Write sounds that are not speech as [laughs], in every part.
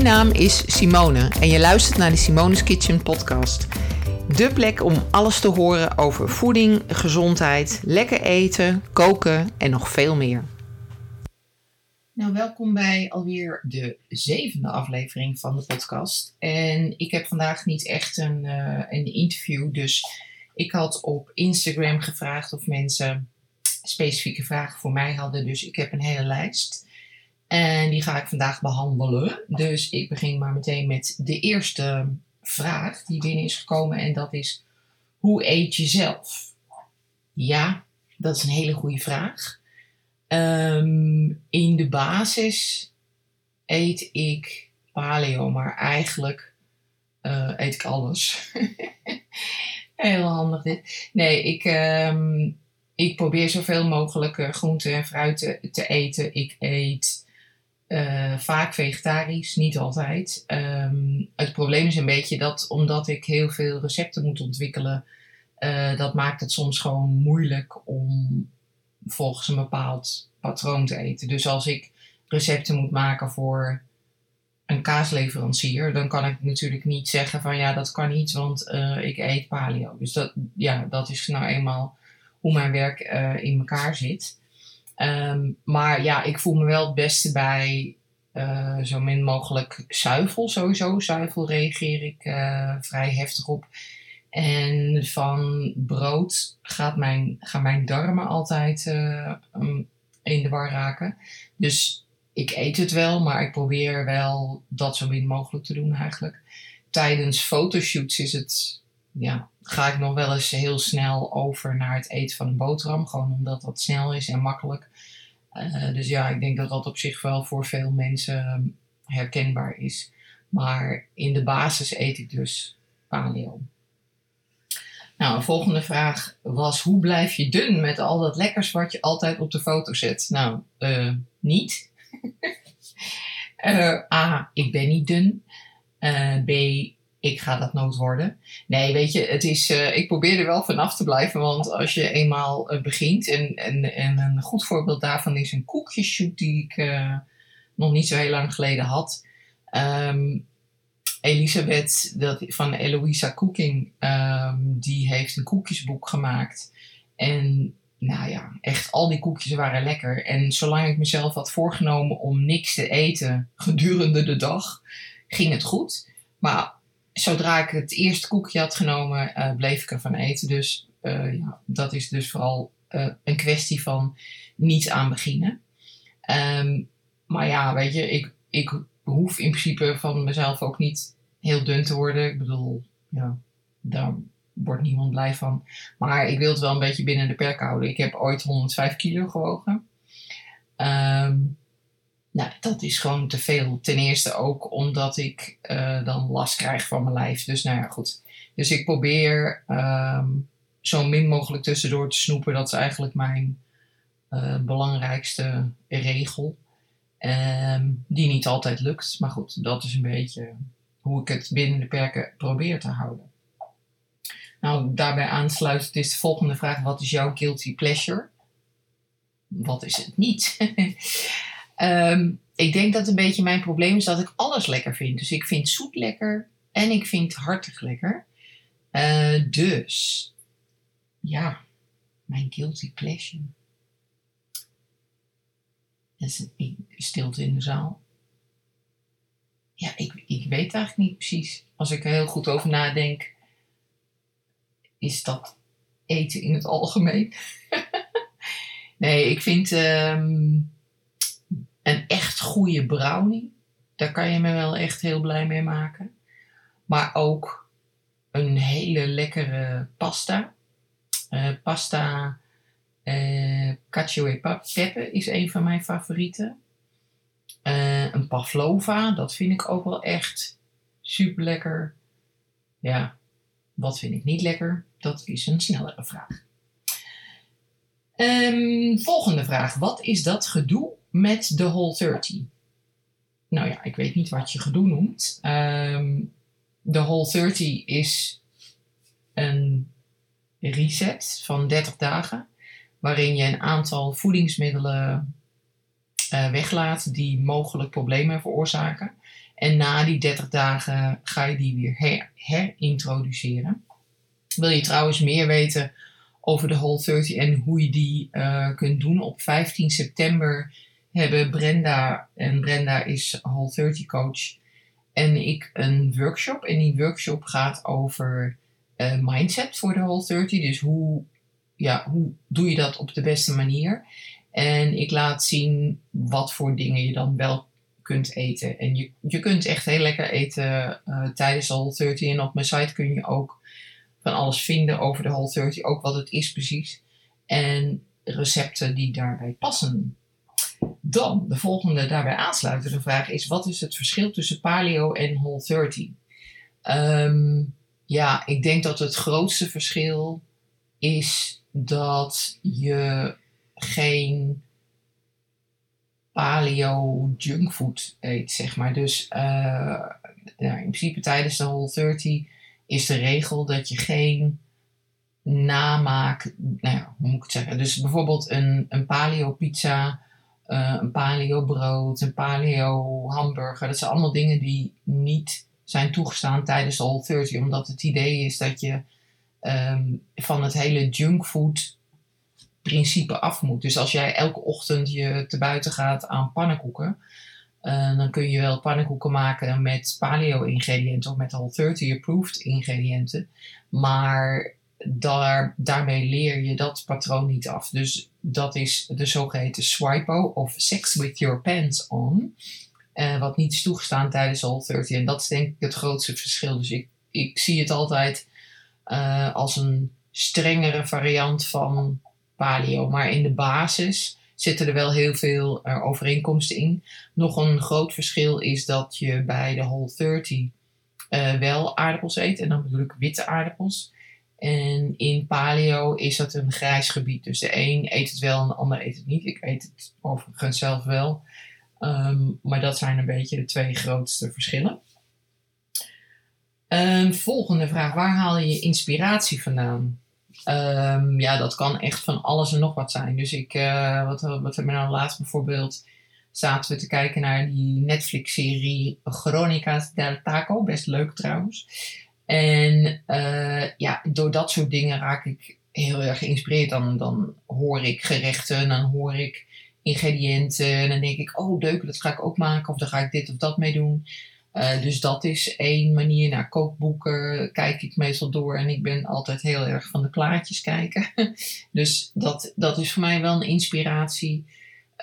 Mijn naam is Simone en je luistert naar de Simone's Kitchen podcast. De plek om alles te horen over voeding, gezondheid, lekker eten, koken en nog veel meer. Nou, welkom bij alweer de zevende aflevering van de podcast. En ik heb vandaag niet echt een, uh, een interview, dus ik had op Instagram gevraagd of mensen specifieke vragen voor mij hadden. Dus ik heb een hele lijst. En die ga ik vandaag behandelen. Dus ik begin maar meteen met de eerste vraag die binnen is gekomen. En dat is: hoe eet je zelf? Ja, dat is een hele goede vraag. Ehm, in de basis eet ik paleo, maar eigenlijk uh, eet ik alles. [laughs] Heel handig dit. Nee, ik, um, ik probeer zoveel mogelijk uh, groenten en fruit te, te, eten. Ik eet uh, vaak vegetarisch, niet altijd. Um, het probleem is een beetje dat omdat ik heel veel recepten moet ontwikkelen, uh, dat maakt het soms gewoon moeilijk om volgens een bepaald patroon te eten. Dus als ik recepten moet maken voor een kaasleverancier, dan kan ik natuurlijk niet zeggen van ja, dat kan niet, want uh, ik eet paleo. Dus dat, ja, dat is nou eenmaal hoe mijn werk in elkaar zit. Um, maar ja, ik voel me wel het beste bij uh, zo min mogelijk zuivel sowieso. Zuivel reageer ik uh, vrij heftig op. En van brood gaat mijn, gaan mijn darmen altijd uh, in de war raken. Dus ik eet het wel, maar ik probeer wel dat zo min mogelijk te doen eigenlijk. Tijdens fotoshoots is het, ja, ga ik nog wel eens heel snel over naar het eten van een boterham. Gewoon omdat dat snel is en makkelijk. Uh, dus ja, ik denk dat dat op zich wel voor veel mensen herkenbaar is. Maar in de basis eet ik dus paleo. Nou, een volgende vraag was: hoe blijf je dun met al dat lekkers wat je altijd op de foto zet? Nou, uh, niet. uh, [laughs] A, ik ben niet dun. B, ik ga dat nooit worden. Nee, weet je, het is, ik probeer er wel vanaf te blijven. Want als je eenmaal begint, en, en, en een goed voorbeeld daarvan is een koekjeshoot die ik nog niet zo heel lang geleden had. Um, Elisabeth dat, van Eloisa Cooking, um, die heeft een koekjesboek gemaakt. En nou ja, echt al die koekjes waren lekker. En zolang ik mezelf had voorgenomen om niks te eten gedurende de dag, ging het goed. Maar zodra ik het eerste koekje had genomen, uh, bleef ik ervan eten. Dus uh, ja, dat is dus vooral uh, een kwestie van niet aan beginnen. Um, maar ja, weet je, ik, ik hoef in principe van mezelf ook niet heel dun te worden. Ik bedoel, ja, daar wordt niemand blij van. Maar ik wil het wel een beetje binnen de perk houden. Ik heb ooit 105 kilo gewogen. Um, nou, dat is gewoon te veel. Ten eerste ook omdat ik uh, dan last krijg van mijn lijf. Dus nou ja, goed. Dus ik probeer um, zo min mogelijk tussendoor te snoepen. Dat is eigenlijk mijn uh, belangrijkste regel. Um, die niet altijd lukt. Maar goed, dat is een beetje hoe ik het binnen de perken probeer te houden. Nou, daarbij aansluitend is de volgende vraag: wat is jouw guilty pleasure? Wat is het niet? [laughs] um, ik denk dat een beetje mijn probleem is dat ik alles lekker vind. Dus ik vind zoet lekker en ik vind hartig lekker. Uh, dus, ja, mijn guilty pleasure. Dat is een stilte in de zaal. Ja, ik, ik weet eigenlijk niet precies. Als ik er heel goed over nadenk, is dat eten in het algemeen. [laughs] nee, ik vind um, een echt goede brownie. Daar kan je me wel echt heel blij mee maken. Maar ook een hele lekkere pasta. Uh, pasta uh, cacio e pepe is een van mijn favorieten. Uh, een pavlova, dat vind ik ook wel echt super lekker. Ja, wat vind ik niet lekker? Dat is een snellere vraag. Um, volgende vraag. Wat is dat gedoe met de Whole 30? Nou ja, ik weet niet wat je gedoe noemt. Um, de Whole 30 is een reset van 30 dagen. Waarin je een aantal voedingsmiddelen uh, weglaat die mogelijk problemen veroorzaken. En na die 30 dagen ga je die weer her, herintroduceren. Wil je trouwens meer weten over de Whole 30 en hoe je die uh, kunt doen? Op 15 september hebben Brenda, en Brenda is Whole 30 coach, en ik een workshop. En die workshop gaat over uh, mindset voor de Whole 30. Dus hoe, ja, hoe doe je dat op de beste manier? En ik laat zien wat voor dingen je dan wel kunt eten. En je, je kunt echt heel lekker eten uh, tijdens de Whole 30. En op mijn site kun je ook van alles vinden over de Whole 30. Ook wat het is precies. En recepten die daarbij passen. Dan, de volgende daarbij aansluitende vraag is: wat is het verschil tussen paleo en Whole 30? Um, ja, ik denk dat het grootste verschil is dat je geen paleo junkfood eet, zeg maar. Dus uh, nou, in principe tijdens de Whole 30 is de regel dat je geen namaak, nou hoe moet ik het zeggen? Dus bijvoorbeeld een, een paleo pizza, uh, een paleo brood, een paleo hamburger. Dat zijn allemaal dingen die niet zijn toegestaan tijdens de Whole 30. Omdat het idee is dat je um, van het hele junkfood principe af moet. Dus als jij elke ochtend je te buiten gaat aan pannenkoeken, uh, dan kun je wel pannenkoeken maken met paleo-ingrediënten of met Whole 30 approved ingrediënten. Maar daar, daarmee leer je dat patroon niet af. Dus dat is de zogeheten SWIPO of Sex with Your Pants On. Uh, wat niet is toegestaan tijdens Whole 30. En dat is denk ik het grootste verschil. Dus ik, ik zie het altijd uh, als een strengere variant van paleo. Maar in de basis zitten er wel heel veel uh, overeenkomsten in. Nog een groot verschil is dat je bij de Whole 30 wel aardappels eet. En dan bedoel ik witte aardappels. En in paleo is dat een grijs gebied. Dus de een eet het wel en de ander eet het niet. Ik eet het overigens zelf wel. Um, maar dat zijn een beetje de twee grootste verschillen. Um, volgende vraag. Waar haal je inspiratie vandaan? Um, ja, dat kan echt van alles en nog wat zijn. Dus ik, uh, wat, wat hebben we nou laatst bijvoorbeeld? Zaten we te kijken naar die Netflix-serie Chronica's del Taco. Best leuk trouwens. En uh, ja, door dat soort dingen raak ik heel erg geïnspireerd. Dan, dan hoor ik gerechten, dan hoor ik ingrediënten. En dan denk ik, oh leuk, dat ga ik ook maken. Of dan ga ik dit of dat mee doen. Uh, dus dat is één manier. Naar kookboeken kijk ik meestal door. En ik ben altijd heel erg van de plaatjes kijken. [laughs] dus dat, dat is voor mij wel een inspiratie.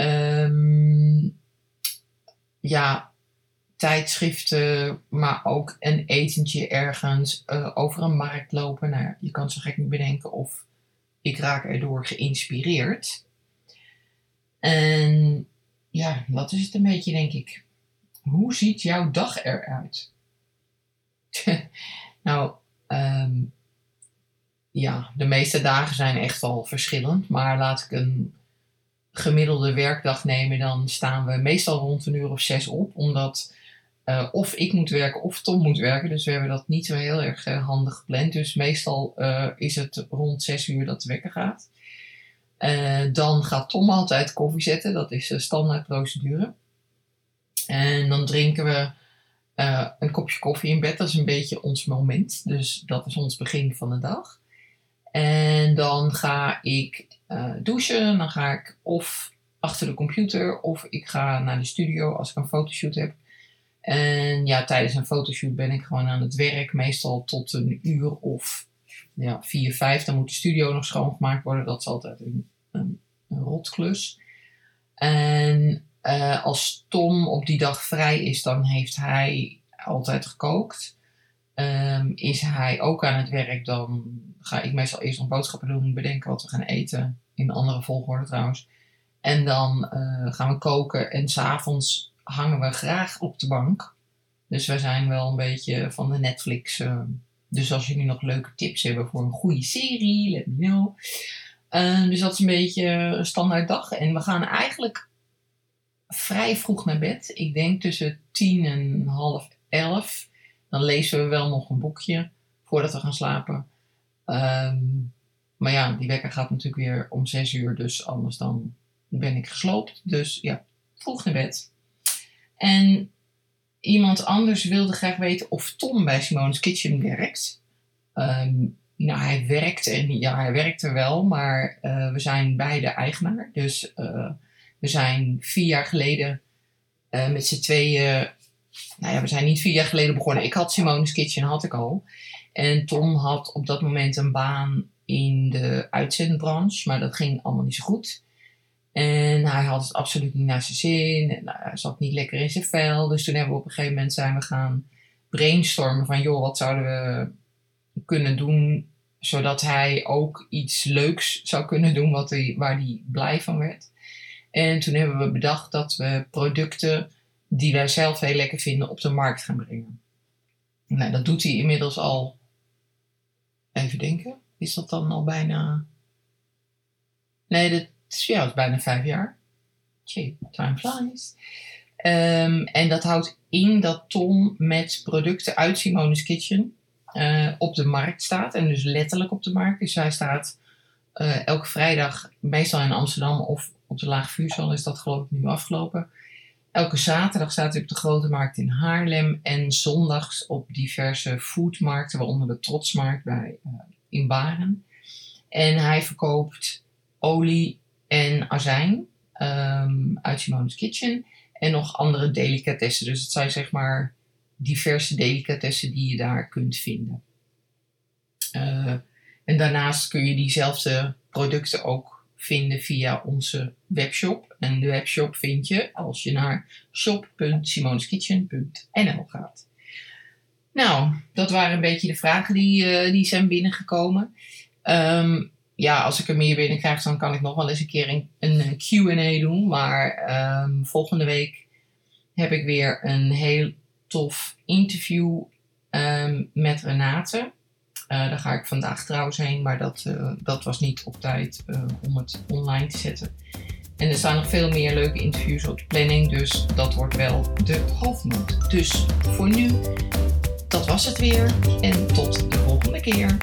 Um, ja, tijdschriften, maar ook een etentje ergens uh, over een markt lopen. Nou, je kan zo gek niet bedenken of ik raak erdoor geïnspireerd. En ja, dat is het een beetje, denk ik. Hoe ziet jouw dag eruit? [laughs] nou, um, ja, de meeste dagen zijn echt wel verschillend. Maar laat ik een gemiddelde werkdag nemen, dan staan we meestal rond een uur of zes op. Omdat uh, of ik moet werken of Tom moet werken. Dus we hebben dat niet zo heel erg uh, handig gepland. Dus meestal uh, is het rond zes uur dat de wekker gaat. Dan gaat Tom altijd koffie zetten. Dat is standaard procedure. En dan drinken we uh, een kopje koffie in bed. Dat is een beetje ons moment. Dus dat is ons begin van de dag. En dan ga ik uh, douchen. Dan ga ik of achter de computer of ik ga naar de studio als ik een fotoshoot heb. En ja, tijdens een fotoshoot ben ik gewoon aan het werk. Meestal tot een uur of ja, vier, vijf. Dan moet de studio nog schoongemaakt worden. Dat is altijd een, een, een rotklus. En uh, als Tom op die dag vrij is, dan heeft hij altijd gekookt. Um, is hij ook aan het werk, dan ga ik meestal eerst nog boodschappen doen, bedenken wat we gaan eten. In andere volgorde trouwens. En dan uh, gaan we koken en s'avonds hangen we graag op de bank. Dus wij zijn wel een beetje van de Netflix. Uh, dus als jullie nog leuke tips hebben voor een goede serie, let me know. Uh, dus dat is een beetje een standaard dag. En we gaan eigenlijk vrij vroeg naar bed. Ik denk tussen tien en half elf. Dan lezen we wel nog een boekje voordat we gaan slapen. Um, maar ja, die wekker gaat natuurlijk weer om zes uur. Dus anders dan ben ik gesloopt. Dus ja, vroeg naar bed. En iemand anders wilde graag weten of Tom bij Simone's Kitchen werkt. Ehm, nou, hij werkt en ja, hij werkt er wel, maar eh, we zijn beide eigenaar. Dus eh, we zijn vier jaar geleden uh, met z'n tweeën. Nou ja, we zijn niet vier jaar geleden begonnen. Ik had Simone's Kitchen, had ik al. En Tom had op dat moment een baan in de uitzendbranche, maar dat ging allemaal niet zo goed. En hij had het absoluut niet naar zijn zin. En nou, hij zat niet lekker in zijn vel. Dus toen hebben we op een gegeven moment zijn we gaan brainstormen van joh, wat zouden we kunnen doen zodat hij ook iets leuks zou kunnen doen wat hij, waar hij blij van werd. En toen hebben we bedacht dat we producten die wij zelf heel lekker vinden op de markt gaan brengen. Nou, dat doet hij inmiddels al. Even denken. Is dat dan al bijna. Nee, dat is, bijna vijf jaar. Tjee, time flies. Um, en dat houdt in dat Tom met producten uit Simone's Kitchen uh, op de markt staat. En dus letterlijk op de markt. Dus hij staat uh, elke vrijdag, meestal in Amsterdam of op de Laag Vuursal is dat geloof ik nu afgelopen. Elke zaterdag staat hij op de Grote Markt in Haarlem. En zondags op diverse foodmarkten, waaronder de Trotsmarkt bij, uh, in Baren. En hij verkoopt olie en azijn um, uit Simone's Kitchen. En nog andere delicatessen. Dus het zijn zeg maar diverse delicatessen die je daar kunt vinden. Uh, en daarnaast kun je diezelfde producten ook vinden via onze webshop. En de webshop vind je als je naar shop.simoneskitchen.nl gaat. Nou, dat waren een beetje de vragen die, uh, die zijn binnengekomen. Um, ja, als ik er meer binnen krijg, dan kan ik nog wel eens een keer een, een QA doen. Maar um, volgende week heb ik weer een heel tof interview um, met Renate. Uh, daar ga ik vandaag trouwens heen, maar dat, uh, dat was niet op tijd uh, om het online te zetten. En er staan nog veel meer leuke interviews op de planning, dus dat wordt wel de hoofdmoot. Dus voor nu, dat was het weer en tot de volgende keer.